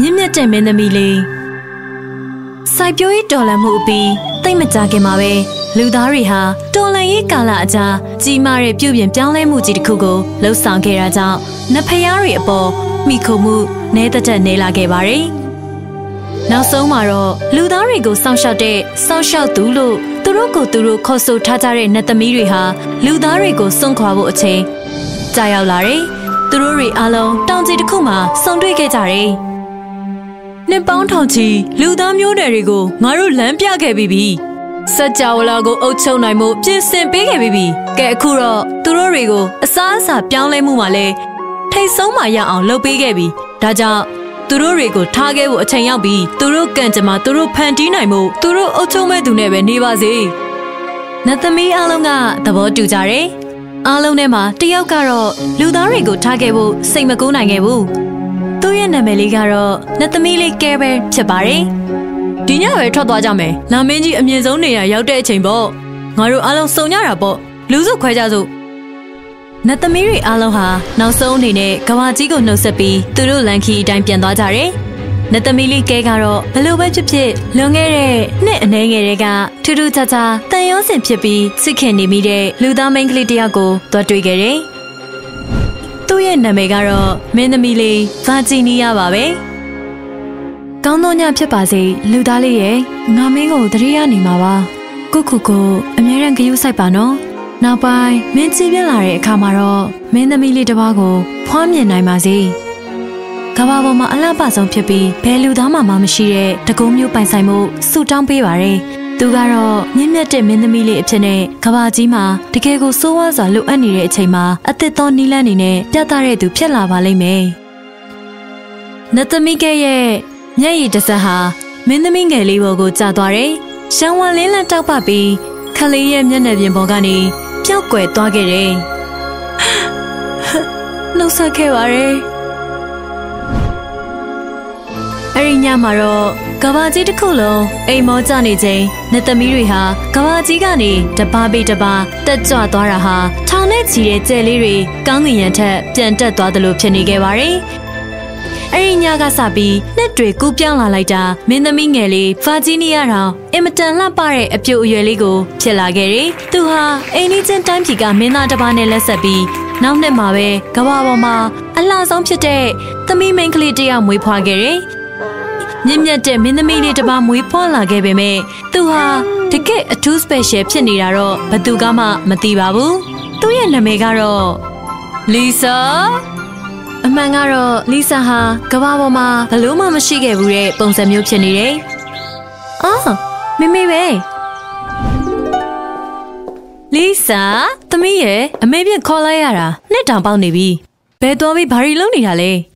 မြင့်မြတ်တဲ့မင်းသမီးလေးစိုက်ပျိုးရေးတော်လှန်မှုအပြီးတိတ်မကြခင်မှာပဲလူသားတွေဟာတော်လှန်ရေးကာလအကြာကြီးမားတဲ့ပြုပြင်ပြောင်းလဲမှုကြီးတစ်ခုကိုလှုပ်ဆောင်ခဲ့တာကြောင့်နဖျားတွေအပေါ်မိခုမှုနဲတက်တက်နေလာခဲ့ပါတယ်။နောက်ဆုံးမှာတော့လူသားတွေကိုစောင့်ရှောက်တဲ့စောင့်ရှောက်သူလို့သူတို့ကိုသူတို့ခေါ်ဆိုထားကြတဲ့နတ်သမီးတွေဟာလူသားတွေကိုစွန့်ခွာဖို့အချိန်ကြာရောက်လာတယ်။သူတို့တွေအားလုံးတောင်ကြီးတစ်ခုမှာဆုံတွေ့ခဲ့ကြတယ်။ နှစ်ပေါင်းထောင်ချီလူသားမျိုးနွယ်တွေကိုငါတို့လမ်းပြခဲ့ပြီးပြီ။စัจ java လာကိုအုပ်ချုပ်နိုင်မှုပြင်ဆင်ပေးခဲ့ပြီးပြီ။ကဲအခုတော့သူတို့တွေကိုအစားအစာပြောင်းလဲမှုမှာလဲထိတ်ဆုံးမှရအောင်လုပ်ပေးခဲ့ပြီ။ဒါကြောင့်သူတို့တွေကိုထားခဲ့ဖို့အချိန်ရောက်ပြီ။သူတို့ကံကြမ္မာသူတို့ဖန်တီးနိုင်မှုသူတို့အုပ်ချုပ်မဲ့သူနဲ့ပဲနေပါစေ။နတ်သမီးအလုံးကသဘောတူကြတယ်။အားလုံးထဲမှာတယောက်ကတော့လူသားတွေကိုထားခဲ့ဖို့စိတ်မကူးနိုင်ခဲ့ဘူး။သူ့ရဲ့ နာမည်လေးကတော့နတ်သမီးလေးကဲပဲဖြစ်ပါတယ်။ဒီညပဲထွက်သွားကြမယ်။လာမင်းကြီးအမြင့်ဆုံးနေရာရောက်တဲ့အချိန်ပေါ့။ငါတို့အားလုံးစုံကြတာပေါ့။လူစုခွဲကြစို့။နတ်သမီးတွေအားလုံးဟာနောက်ဆုံးအနေနဲ့ကဘာကြီးကိုနှုတ်ဆက်ပြီးသူတို့လန်ခီအတိုင်းပြန်သွားကြတယ်။နတ်သမီးလေးကဲကတော့ဘလို့ပဲဖြစ်ဖြစ်လွန်ခဲ့တဲ့နှစ်အနည်းငယ်တွေကထူးထူးခြားခြားတန်ရုံးစင်ဖြစ်ပြီးစစ်ခင်နေမိတဲ့လူသားမိန်းကလေးတစ်ယောက်ကိုတွေ့တွေ့ခဲ့တယ်။ သူ့ရဲ့နာမည်ကတော့မင်းသမီးလေးဗာဂျီနီယာပါပဲ။ကောင်းသောညဖြစ်ပါစေလူသားလေးရဲ့ငါမင်းကိုတရေရနေမှာပါ။ကိုခုကိုအမြဲတမ်းဂရုစိုက်ပါနော်။နောက်ပိုင်းမင်းကြည့်ပြလာတဲ့အခါမှာတော့မင်းသမီးလေးတစ်ပါးကိုဖွားမြင်နိုင်ပါစေ။ကဘာပေါ်မှာအလှပဆုံးဖြစ်ပြီးဘယ်လူသားမှမရှိတဲ့တကုံးမျိုးပိုင်ဆိုင်မှုစုတောင်းပေးပါရယ်။ သူကတော့မြင့်မြတ်တဲ့မင်းသမီးလေးအဖြစ်နဲ့ကဘာကြီးမှာတကယ်ကိုစိုးဝါးစွာလိုအပ်နေတဲ့အချိန်မှာအသစ်သောနီလန်းနေနဲ့ပြသတဲ့သူဖြစ်လာပါလိမ့်မယ်။နတ်သမီးကရဲ့မျက်ရည်တစ်စက်ဟာမင်းသမီးငယ်လေးပေါ်ကိုကျသွားတယ်။ရှောင်းဝါလင်းလန်းတောက်ပပြီးခလေးရဲ့မျက်နှာပြင်ပေါ်ကနေပျောက်ကွယ်သွားခဲ့တယ်။နှုတ်ဆက်ခဲ့ပါရ အဲ့ဒီညမှာတော့ကဘာကြီးတစ်ခုလုံးအိမ်မောကျနေချိန်နှစ်သမီးတွေဟာကဘာကြီးကနေတပါးပိတပါးတက်ကြွသွားတာဟာထောင်နဲ့ချီတဲ့ကြဲလေးတွေကောင်းကင်ရံထက်ပြန်တက်သွားသလိုဖြစ်နေခဲ့ပါတယ်။အဲ့ဒီညကစပြီးနှစ်တွေကူးပြောင်းလာလိုက်တာမင်းသမီးငယ်လေးဗာဂျီးနီးယားတောင်အင်မတန်လှပတဲ့အပြိုအရွယ်လေးကိုဖြစ်လာခဲ့တယ်။သူဟာအိမ်နီးချင်းတိုင်းပြည်ကမင်းသားတစ်ပါးနဲ့လက်ဆက်ပြီးနောက်နှစ်မှာပဲကဘာပေါ်မှာအလှဆုံးဖြစ်တဲ့သမီးမိန်းကလေးတစ်ယောက်မွေးဖွားခဲ့တယ်။ မြင့်မြတ်တဲ့မင်းသမီးလေးတစ်ပါးမွေးဖွားလာခဲ့ပေမဲ့သူဟာတကယ့်အထူး special ဖြစ်နေတာတော့ဘသူကမှမသိပါဘူး။သူ့ရဲ့နာမည်ကတော့လီဆာအမှန်ကတော့လီဆာဟာကဘာပေါ်မှာဘလို့မှမရှိခဲ့ဘူးတဲ့ပုံစံမျိုးဖြစ်နေတယ်။အော်မိမိပဲလီဆာသမီးရဲ့အမေပြခေါ်လိုက်ရတာနှစ်တောင်ပေါက်နေပြီ။ဘယ်သွားပြီးဘာရီလုံးနေတာလဲ။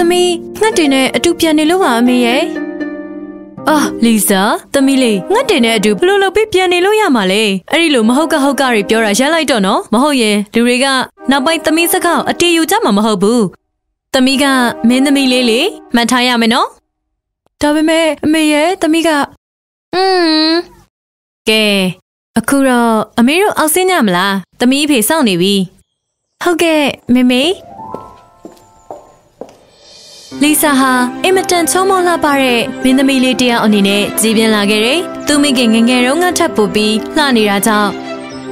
သမီးငှက်တင်နဲ့အတူပြန်နေလို့ပါအမေရဲ့။အာလီဆာသမီးလေးငှက်တင်နဲ့အတူဘလို့လုပ်ပြီးပြန်နေလို့ရမှာလဲ။အဲ့ဒီလိုမဟုတ်ကဟုတ်ကတွေပြောတာရမ်းလိုက်တော့နော်။မဟုတ်ရင်လူတွေကနောက်ပိုင်းသမီးစကားအတီးယူကြမှာမဟုတ်ဘူး။သမီးကမင်းသမီးလေးလေမှတ်ထားရမယ်နော်။ဒါပေမဲ့အမေရဲ့သမီးကအင်းကဲအခုတော့အမေတို့အောက်ဆင်းကြမလား။သမီးဖေစောင့်နေပြီ။ဟုတ်ကဲ့မေမေ လီဆာဟာအင်မတန်ချုံမောလှပတဲ့မင်းသမီးလေးတယောက်အနေနဲ့ကြည်ပြင်းလာခဲ့တယ်။သူမိခင်ငယ်ငယ်တုန်းကထပ်ပို့ပြီးလှနေတာကြောင့်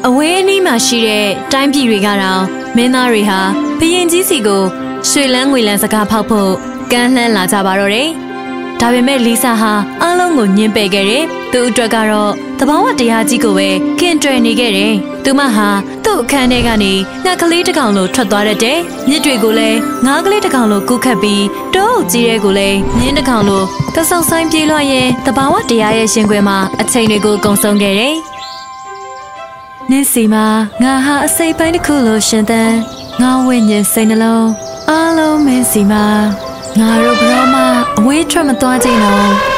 အဝေးအနီးမှာရှိတဲ့တိုင်းပြည်တွေကတော့မင်းသားတွေဟာဘရင်ကြီးစီကိုရွှေလန်းငွေလန်းစကားဖောက်ဖို့ကမ်းလှမ်းလာကြပါတော့တယ်။ဒါပေမဲ့လီဆာဟာအားလုံးကိုညှင်းပယ်ခဲ့တယ်။ သူ့အတွက်ကတော့တဘာဝတရားကြီးကိုပဲခင်တွယ်နေခဲ့တယ်။သူမဟာသူ့အခန်းထဲကနေငှက်ကလေးတစ်ကောင်လိုထွက်သွားတတ်တယ်။မြစ်တွေကိုလည်းငါးကလေးတစ်ကောင်လိုကူးခတ်ပြီးတောအုပ်ကြီးတဲ့ကိုလည်းမြင်းတစ်ကောင်လိုကဆောက်ဆိုင်ပြေးလွှားရင်တဘာဝတရားရဲ့ရှင်ခွင်မှာအချိန်တွေကိုကုန်ဆုံးခဲ့တယ်။နင်းစီမှာငါဟာအစိပ်ပိုင်းတစ်ခုလိုရှင်သန်ငါဝိညာဉ်စိတ်နှလုံးအားလုံးမင်းစီမှာငါတို့ဘရောမ အဝေးထွက်မသွားကြတော့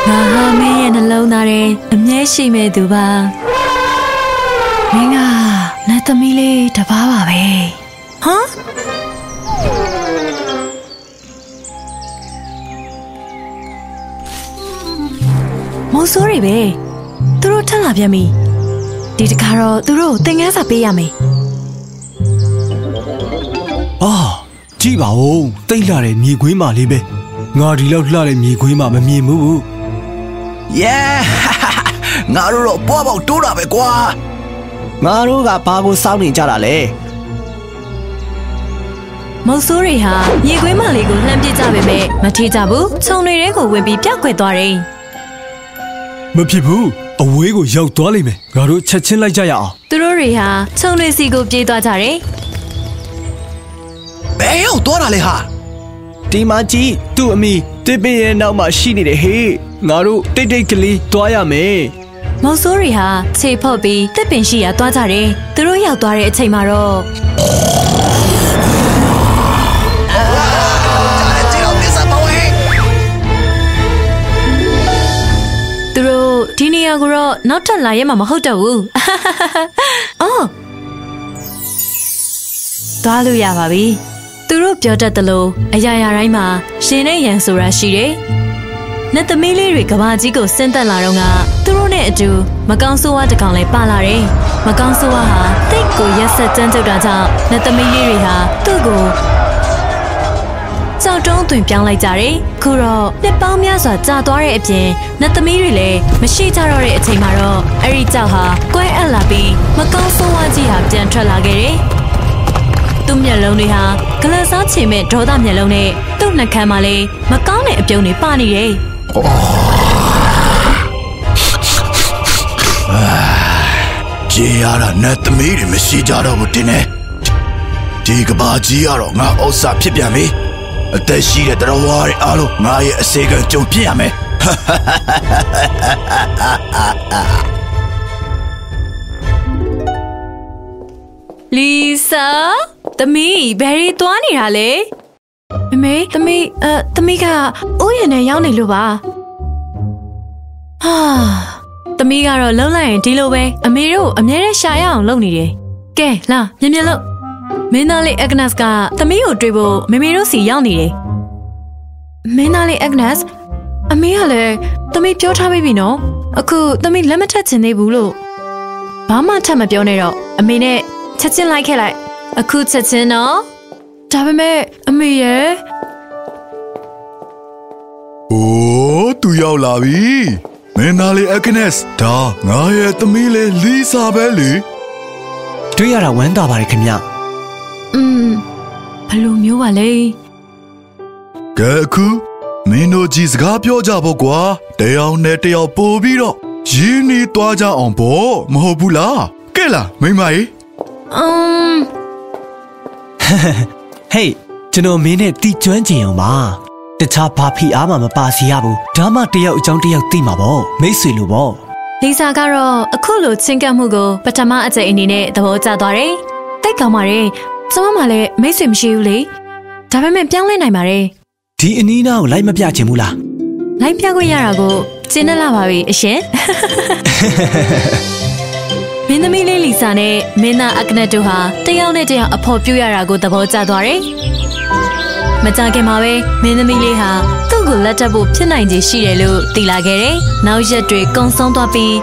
ငါဟာမင်းရဲ့နှလုံးသားထဲအမြဲရှိမဲ့သူပါမင်းကနတ်သမီးလေးတပားပါပဲဟမ်မော်ဆိုးတွေပဲသူတို့ထက်လာပြန်ပြီဒီတခါတော့သူတို့ကိုသင်ခန်းစာပေးရမယ်အာကြည့်ပါဦးတိတ်လာတဲ့မြေခွေးမလေးပဲ ငါဒီလောက်လှတဲ့မြေခွေးမှမမြင်ဘူး။ Yeah ငါတို့တော့ပွားပေါက်တိုးတာပဲကွာငါတို့ကဘာကိုစောင့်နေကြတာလဲမုတ်ဆိုးတွေဟာမြေခွေးမလေးကိုလှမ်းပစ်ကြပေမဲ့မထိကြဘူးခြုံတွေထဲကိုဝင်ပြီးပြောက်ခွဲသွားတယ်မဖြစ်ဘူးအဝေးကိုရောက်သွားလိမ့်မယ်ငါတို့ချက်ချင်းလိုက်ကြရအောင်သူတို့တွေဟာခြုံတွေစီကိုပြေးသွားကြတယ်။ဘယ်ရောက်သွားတာလဲဟာ ဒီမှာကြည့်သူ့အမိတစ်ပင်ရဲ့နောက်မှာရှိနေတယ်ဟေးငါတို့တိတ်တိတ်ကလေးတွားရမယ်မုတ်ဆိုးတွေဟာခြေဖော့ပြီးတစ်ပင်ရှိရာသွားကြတယ်သူတို့ရောက်သွားတဲ့အချိန်မှာတော့။ကျွန်တော်ပြဿနာဝဲသူတို့ဒီနေရာကိုတော့နောက်ထပ်လာရဲမှာမဟုတ်တော့ဘူးအော်သွားလို့ရပါပြီ သူတို့ပြောတတ်သလိုအရာရာတိုင်းမှာရှင်နဲ့ရန်ဆိုတာရှိတယ်နတ်သမီးလေးတွေကဘာကြီးကိုဆင်းသက်လာတော့ကသူတို့နဲ့အတူမကောင်းဆိုးဝါးတစ်ကောင်လည်းပါလာတယ်။မကောင်းဆိုးဝါးဟာတိတ်ကိုရက်ဆက်ကြမ်းကြုတ်တာကြောင့်နတ်သမီးလေးတွေဟာသူ့ကိုကြောက်တုံးသွင်ပြောင်းလိုက်ကြတယ်။ခုတော့နှစ်ပေါင်းများစွာကြာသွားတဲ့အပြင်နတ်သမီးတွေလည်းမရှိကြတော့တဲ့အချိန်မှာတော့အဲ့ဒီကြောက်ဟာကွဲအပ်လာပြီးမကောင်းဆိုးဝါးကြီးဟာပြန်ထွက်လာခဲ့တယ်။ သူ့မျက်လုံးတွေဟာဂလစားချေမဲ့ဒေါသမျက်လုံးနဲ့သူ့နှာခမ်းမှာလည်းမကောင်းတဲ့အပြုံးတွေပါနေတယ်။။ကြေးရတာနဲ့သမီးတွေမရှိကြတော့ဘူးတင်နေ။ဒီကဘာကြီးကတော့ငါဥစ္စာဖြစ်ပြန်ပြီ။အသက်ရှိတဲ့တော်ဝါတွေအားလုံးငါရဲ့အစေခံကြုံပြရမယ်။ လီဆာသမီးဘယ်ရီသွားနေတာလဲမမေသမီးအဲသမီးကဥယျာဉ်နဲ့ရောက်နေလို့ပါဟာသမီးကတော့လုံလိုက်ရင်ဒီလိုပဲအမေတို့အမြဲတမ်းရှာရအောင်လုပ်နေတယ်ကဲလာမြင်မြင်လို့မင်းသားလေးအက်ဂနက်စ်ကသမီးကိုတွေ့ဖို့မမေတို့စီရောက်နေတယ်မင်းသားလေးအက်ဂနက်စ်အမေကလည်းသမီးပြောထားပြီးပြီနော်အခုသမီးလက်မထက်ချင်သေးဘူးလို့ဘာမှထပ်မပြောနဲ့တော့အမေနဲ့ ချက်ချင်းလိုက်ခဲ့လိုက်အခုချက်ချင်းနော်ဒါပေမဲ့အမေရဲ့။အိုးသူရောက်လာပြီ။မင်းသားလေးအက်ကနက်စ်ဒါငါရဲ့သမီးလေးလီဆာပဲလေတွေ့ရတာဝမ်းသာပါတယ်ခင်ဗျอืมဘယ်လိုမျိုးပါလဲ။ကဲအခုမင်းတို့ကြီးစကားပြောကြဖို့ကွာ။တယောက်နဲ့တယောက်ပို့ပြီးတော့ရင်းနှီးသွားကြအောင်ပေါ့မဟုတ်ဘူးလား။ကဲလားမိမကြီး อืมဟေးကျွန်တော်မင်းနဲ့တီကျွမ်းကျင်အောင်ပါတခြားဘာဖီအားမှမပါစီရဘူးဒါမှတယောက်အကြောင်းတယောက်သိမှာပေါ့မိတ်ဆွေလိုပေါ့လီစာကတော့အခုလိုချင်းကပ်မှုကိုပထမအကြိမ်အနေနဲ့သဘောကျသွားတယ်တိတ်ကောင်းပါတယ်ကျမမှလည်းမိတ်ဆွေမရှိဘူးလေဒါပေမဲ့ပြောင်းလဲနိုင်ပါတယ်ဒီအနီးနားကိုလိုက်မပြချင်ဘူးလားလိုက်ပြခွင့်ရတာကိုကျင်းနေလာပါပြီအရှင်မ င်းသမီးလေးလီစာနဲ့မင်းသားအကနက်တို့ဟာတယောက်နဲ့တယောက်အဖော်ပြရတာကိုသဘောကျသွားတယ်။မကြခင်မှာပဲမင်းသမီးလေးဟာသူ့ကိုလက်ထပ်ဖို့ဖြစ်နိုင်ခြေရှိတယ်လို့သိလာခဲ့တယ်။နောက်ရက်တွေကုံဆုံးသွားပြီး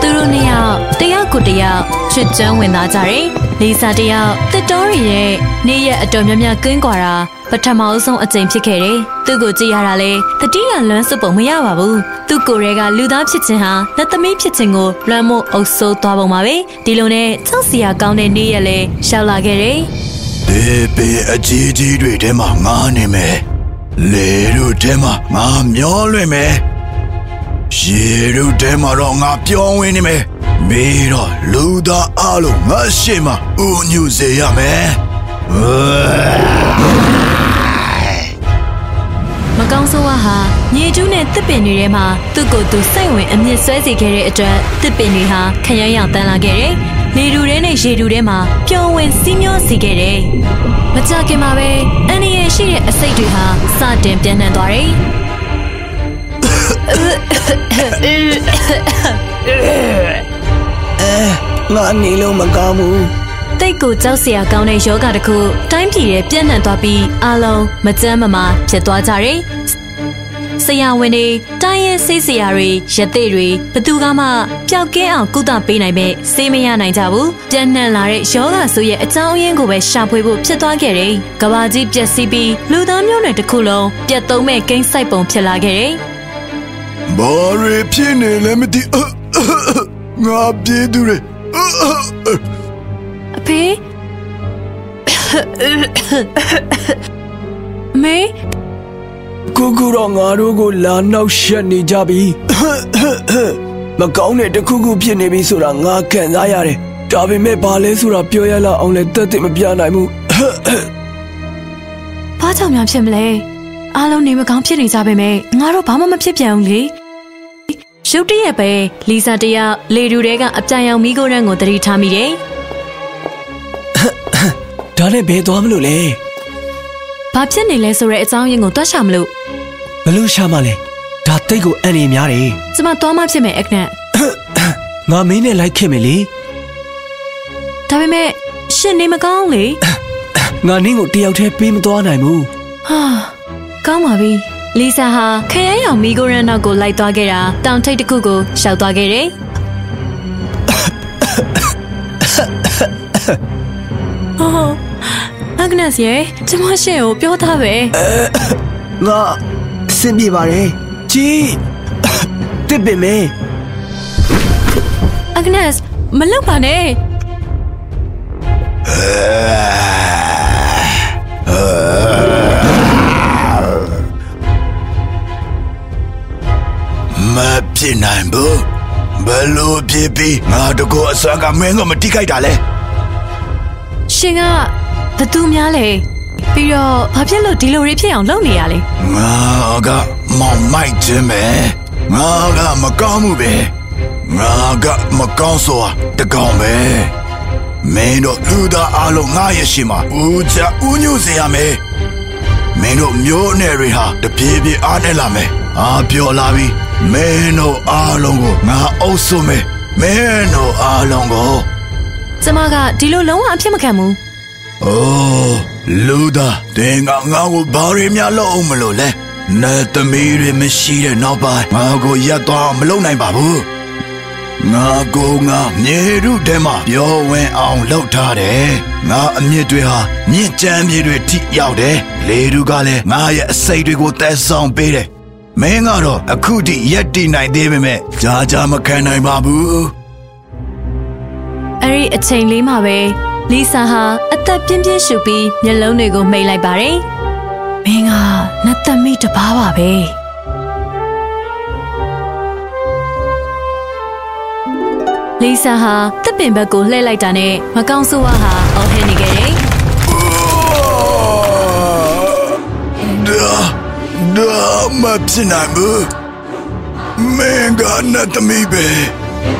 သူတို့နှစ်ယောက်တယောက်ကိုတယောက်ချွတ်ကျွမ်းဝင်သွားကြတယ်။လီစာတယောက်တစ်တော်ရီရဲ့နေ့ရက်အတော်များများကင်းကွာတာ ပထမအဆုံးအကြိမ်ဖြစ်ခဲ့တယ်။သူ့ကိုကြည့်ရတာလေတတိယလွမ်းစွပ်ပုံမရပါဘူး။သူ့ကိုယ်ရဲကလူသားဖြစ်ခြင်းဟာလက်သမီးဖြစ်ခြင်းကိုလွမ်းမို့အုပ်ဆိုးသွားပုံပါပဲ။ဒီလိုနဲ့ချောက်စီယာကောင်းတဲ့နေ့ရက်လည်းရှောက်လာခဲ့တယ်။။ဒီပင်အကြီးကြီးတွေထဲမှာငါနေမယ်။လေတို့ထဲမှာငါမျောလွင့်မယ်။ရေတို့ထဲမှာတော့ငါပြောင်းဝင်နေမယ်။မေးတော့လူသားအလုံးငါရှိမှဦးညူစေရမယ်။မကောင်း ဆိုးဝါဟာမြေကျူးနဲ့တစ်ပင်တွေထဲမှာသူ့ကိုယ်သူစိတ်ဝင်အမြင့်ဆွဲစေခဲ့တဲ့အတွက်တစ်ပင်တွေဟာခရမ်းရောင်တန်းလာခဲ့တယ်။လေတူထဲနဲ့ရေတူထဲမှာပျော်ဝင်စီးမျောစေခဲ့တယ်။မကြခင်မှာပဲအန်ဒီရဲ့ရှိတဲ့အစိတ်တွေဟာစတင်ပြန့်နှံ့သွားတယ်။ငါအနေလုံးမကောင်းဘူးတိတ်ကိုကြောက်စရာကောင်းတဲ့ယောဂတစ်ခုတိုင်းပြည်ရဲ့ပြန့်နှံ့သွားပြီးအလုံးမကြမ်းမမာဖြစ်သွားကြတယ်။ ဆရာဝန်တွေတိုင်းရဲဆေးဆရာတွေရသေးတွေဘသူကမှပျောက်ကင်းအောင်ကုသပေးနိုင်မဲ့ဆေးမရနိုင်ကြဘူးပြန့်နှံ့လာတဲ့ယောဂဆိုရဲ့အကြောင်းအရင်းကိုပဲရှာဖွေဖို့ဖြစ်သွားခဲ့တယ်ကဘာကြီးပျက်စီးပြီးလူသားမျိုးနွယ်တစ်ခုလုံးပြတ်သုံးမဲ့ကိန်းဆိုင်ပုံဖြစ်လာခဲ့တယ်ဘာတွေဖြစ်နေလဲမသိအငါပြေးသူတွေအဖေအမေ ကိုကူတော့ငါတို့ကိုလာနောက်ရှက်နေကြပြီမကောင်းတဲ့တစ်ခုခုဖြစ်နေပြီဆိုတာငါခံစားရတယ်ဒါပေမဲ့ဘာလဲဆိုတာပြောရလောက်အောင်လဲတက်တက်မပြနိုင်ဘူးဘာကြောင့်များဖြစ်မလဲအားလုံးနေမကောင်းဖြစ်နေကြပေမဲ့ငါတို့ဘာမှမဖြစ်ပြန်ဘူးလေရုတ်တရက်ပဲလီဆာတယောက်လေတူတဲကအပြိုင်အောင်မိကိုရန်ကိုတတိထားမိတယ်ဒါနဲ့ဘယ်သွားမလို့လဲ ဘာဖြစ်နေလဲဆိုတဲ့အကြောင်းရင်းကိုတွက်ရှာမလို့ဘလို့ရှာမလဲဒါတိတ်ကိုအန်နေများတယ်ကျမသွားမှဖြစ်မယ်အခနဲ့ငါမင်းနဲ့လိုက်ခဲ့မယ်လေဒါပေမဲ့ရှင်နေမကောင်းလေငါနင်းကိုတယောက်တည်းပေးမသွားနိုင်ဘူးဟာကောင်းပါပြီလီဆာဟာခရမ်းရောင်မိကိုရန်နောက်ကိုလိုက်သွားခဲ့တာတောင်ထိပ်တစ်ခုကိုရှောက်သွားခဲ့တယ်ဟော အဂနက်ရဲ့ကျမရှင်ကိုပြောသားပဲငါအဆင်ပြေပါတယ်ကြီးတစ်ပင်မဲအဂနက်မလောက်ပါနဲ့မဖြစ်နိုင်ဘူးဘယ်လိုဖြစ်ပြီးငါတကောအစွမ်းကမင်းကမတိခိုက်တာလဲရှင်က ဘသူများလဲပြီးတော့ဘာဖြစ်လို့ဒီလိုတွေဖြစ်အောင်လုပ်နေရလဲငါကမောင်မိုက်ခြင်းပဲငါကမကောင်းမှုပဲငါကမကောင်းဆိုတာတကောင်ပဲမင်းတို့လူသားအလုံးငါရဲ့ရှိမှာဦးချဦးညွတ်စေရမယ်မင်းတို့မျိုးနယ်တွေဟာတပြေးပြေးအားနဲ့လာမယ်အားပြောလာပြီမင်းတို့အားလုံးကိုငါအုပ်စုမယ်မင်းတို့အားလုံးကိုကျမကဒီလိုလုံးဝအဖြစ်မခံဘူး။ အိုးလူသားတင်ကငါ့ကိုဘာတွေများလုပ်အောင်မလို့လဲ။နဲ့သမီးတွေမရှိတဲ့နောက်ပိုင်းငါကိုရက်သွားမလုပ်နိုင်ပါဘူး။ငါကိုငါမြေရုထဲမှာပြောဝင်အောင်လုပ်ထားတယ်။ငါအမြင့်တွေဟာမြင့်ကြမ်းမြေတွေထိရောက်တယ်။လေလူကလည်းငါရဲ့အစိတ်တွေကိုတဲဆောင်ပေးတယ်။မင်းကတော့အခုထိရက်တည်နိုင်သေးပေမဲ့ကြာကြာမခံနိုင်ပါဘူးအဲ့ဒီအချိန်လေးမှာပဲ လီဆာဟာအသက်ပြင်းပြင်းရှူပြီးမျက်လုံးတွေကိုမှိတ်လိုက်ပါတယ်မင်းကနတ်သမီးတစ်ပါးပါပဲလီဆာဟာတပ်ပင်ဘက်ကိုလှည့်လိုက်တာနဲ့မကောင်းဆိုးဝါဟာအော်ဟဲနေခဲ့တယ်ဒါဒါမဖြစ်နိုင်ဘူးမင်းကနတ်သမီးပဲ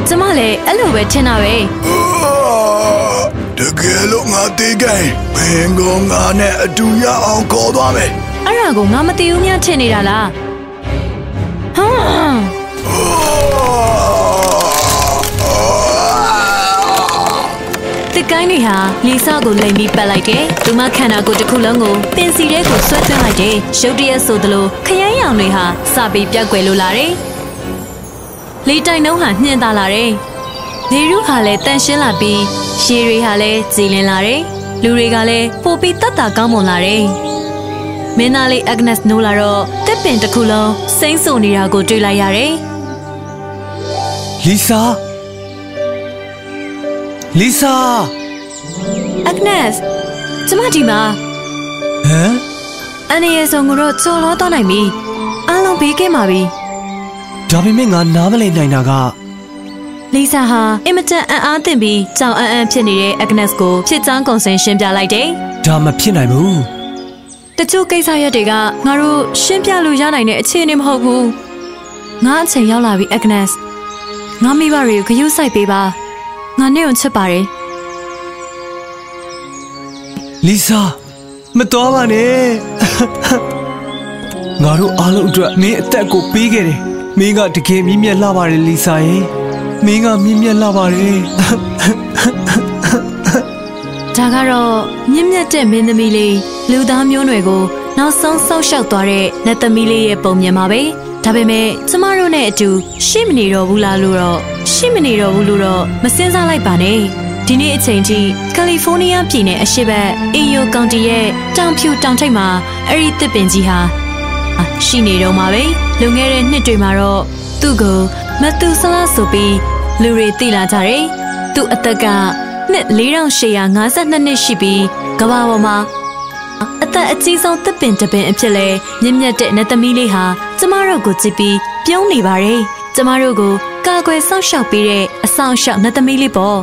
ကျမလည်းအဲ့လိုပဲထင်တာပဲအာ တကယ်လို့ငါတေးကိုင်းမင်းကငါနဲ့အတူရအောင်ခေါ်သွားမယ်အဲ့ဒါကိုငါမသိဘူးများထင်နေတာလားဟမ်တစ်ကိုင်းတွေဟာလီဆာကိုလိမ်ပြီးပတ်လိုက်တယ်။သူမခန္ဓာကိုယ်တစ်ခုလုံးကိုပင်စီထဲကိုဆွဲသွင်းလိုက်တယ်။ရုတ်တရက်ဆိုသလိုခရမ်းရောင်တွေဟာစပြီးပြောက်ကွယ်လိုလာတယ်။လေတိုင်နှုံးဟာညှင်သာလာတယ်။ လေရုဟာလည်းတန်ရှင်းလာပြီးရေတွေဟာလည်းကြည်လင်လာတယ်။လူတွေကလည်းပိုပြီးတတ်တာကောင်းမွန်လာတယ်။မင်းသားလေးအဂနက်နိုးလာတော့တစ်ပင်တစ်ခုလုံးစိမ့်ဆုံနေတာကိုတွေ့လိုက်ရတယ်။လီဆာလီဆာ Agnes ကျမဒီမှာဟမ်အနေရဆုံးကိုတော့ကြော်လောတော့နိုင်ပြီအားလုံးဘေးကင်းပါပြီဒါပေမဲ့ငါနားမလည်နိုင်တာက လီဆာဟာအင်မတန်အံ့အားသင့်ပြီးကြောင်အံ့အံ့ဖြစ်နေတဲ့ Agnes ကိုဖြစ်ချောင်းကုန်စင်ရှင်းပြလိုက်တယ်ဒါမဖြစ်နိုင်ဘူးတချို့ကိစ္စရက်တွေကငါတို့ရှင်းပြလို့ရနိုင်တဲ့အခြေအနေမဟုတ်ဘူးငါအချိန်ရောက်လာပြီ Agnes ငါမိဘတွေကိုဂရုစိုက်ပေးပါငါနဲ့ုံချစ်ပါတယ်လီဆာမတော်ပါနဲ့ငါတို့အားလုံးအတွက်မင်းအသက်ကိုပေးခဲ့တယ်မင်းကတကယ်မြင့်မြတ်လှပါတယ်လီဆာရဲ့ မင်းကမြင့်မြတ်လှပါတယ်ဒါကတော့မြင့်မြတ်တဲ့မင်းသမီးလေးလူသားမျိုးနွယ်ကိုနောက်ဆုံးဆောက်ရှောက်သွားတဲ့နတ်သမီးလေးရဲ့ပုံမြင်ပါပဲဒါပေမဲ့ကျမတို့နဲ့အတူရှိမနေတော့ဘူးလားလို့တော့ရှိမနေတော့ဘူးလို့တော့မစင်စားလိုက်ပါနဲ့ဒီနေ့အချိန်ထိကယ်လီဖိုးနီးယားပြည်နယ်အရှေ့ဘက်အေယိုကောင်တီရဲ့တောင်ဖြူတောင်ထိပ်မှာအဲ့ဒီတစ်ပင်ကြီးဟာရှိနေတော့မှာပဲလွန်ခဲ့တဲ့နှစ်တွေမှာတော့သူ့ကို မတူဆလာဆိုပြီးလူတွေသိလာကြတယ်သူ့အသက်ကနှစ်4852နှစ်ရှိပြီးကမ္ဘာပေါ်မှာအသက်အကြီးဆုံးတစ်ပင်တစ်ပင်အဖြစ်လဲမြင့်မြတ်တဲ့နတ်သမီးလေးဟာကျမတို့ကိုကြည့်ပြီးပြုံးနေပါတယ်ကျမတို့ကိုကာကွယ်စောင့်ရှောက်ပေးတဲ့အဆောင်ရှောက်နတ်သမီးလေးပေါ့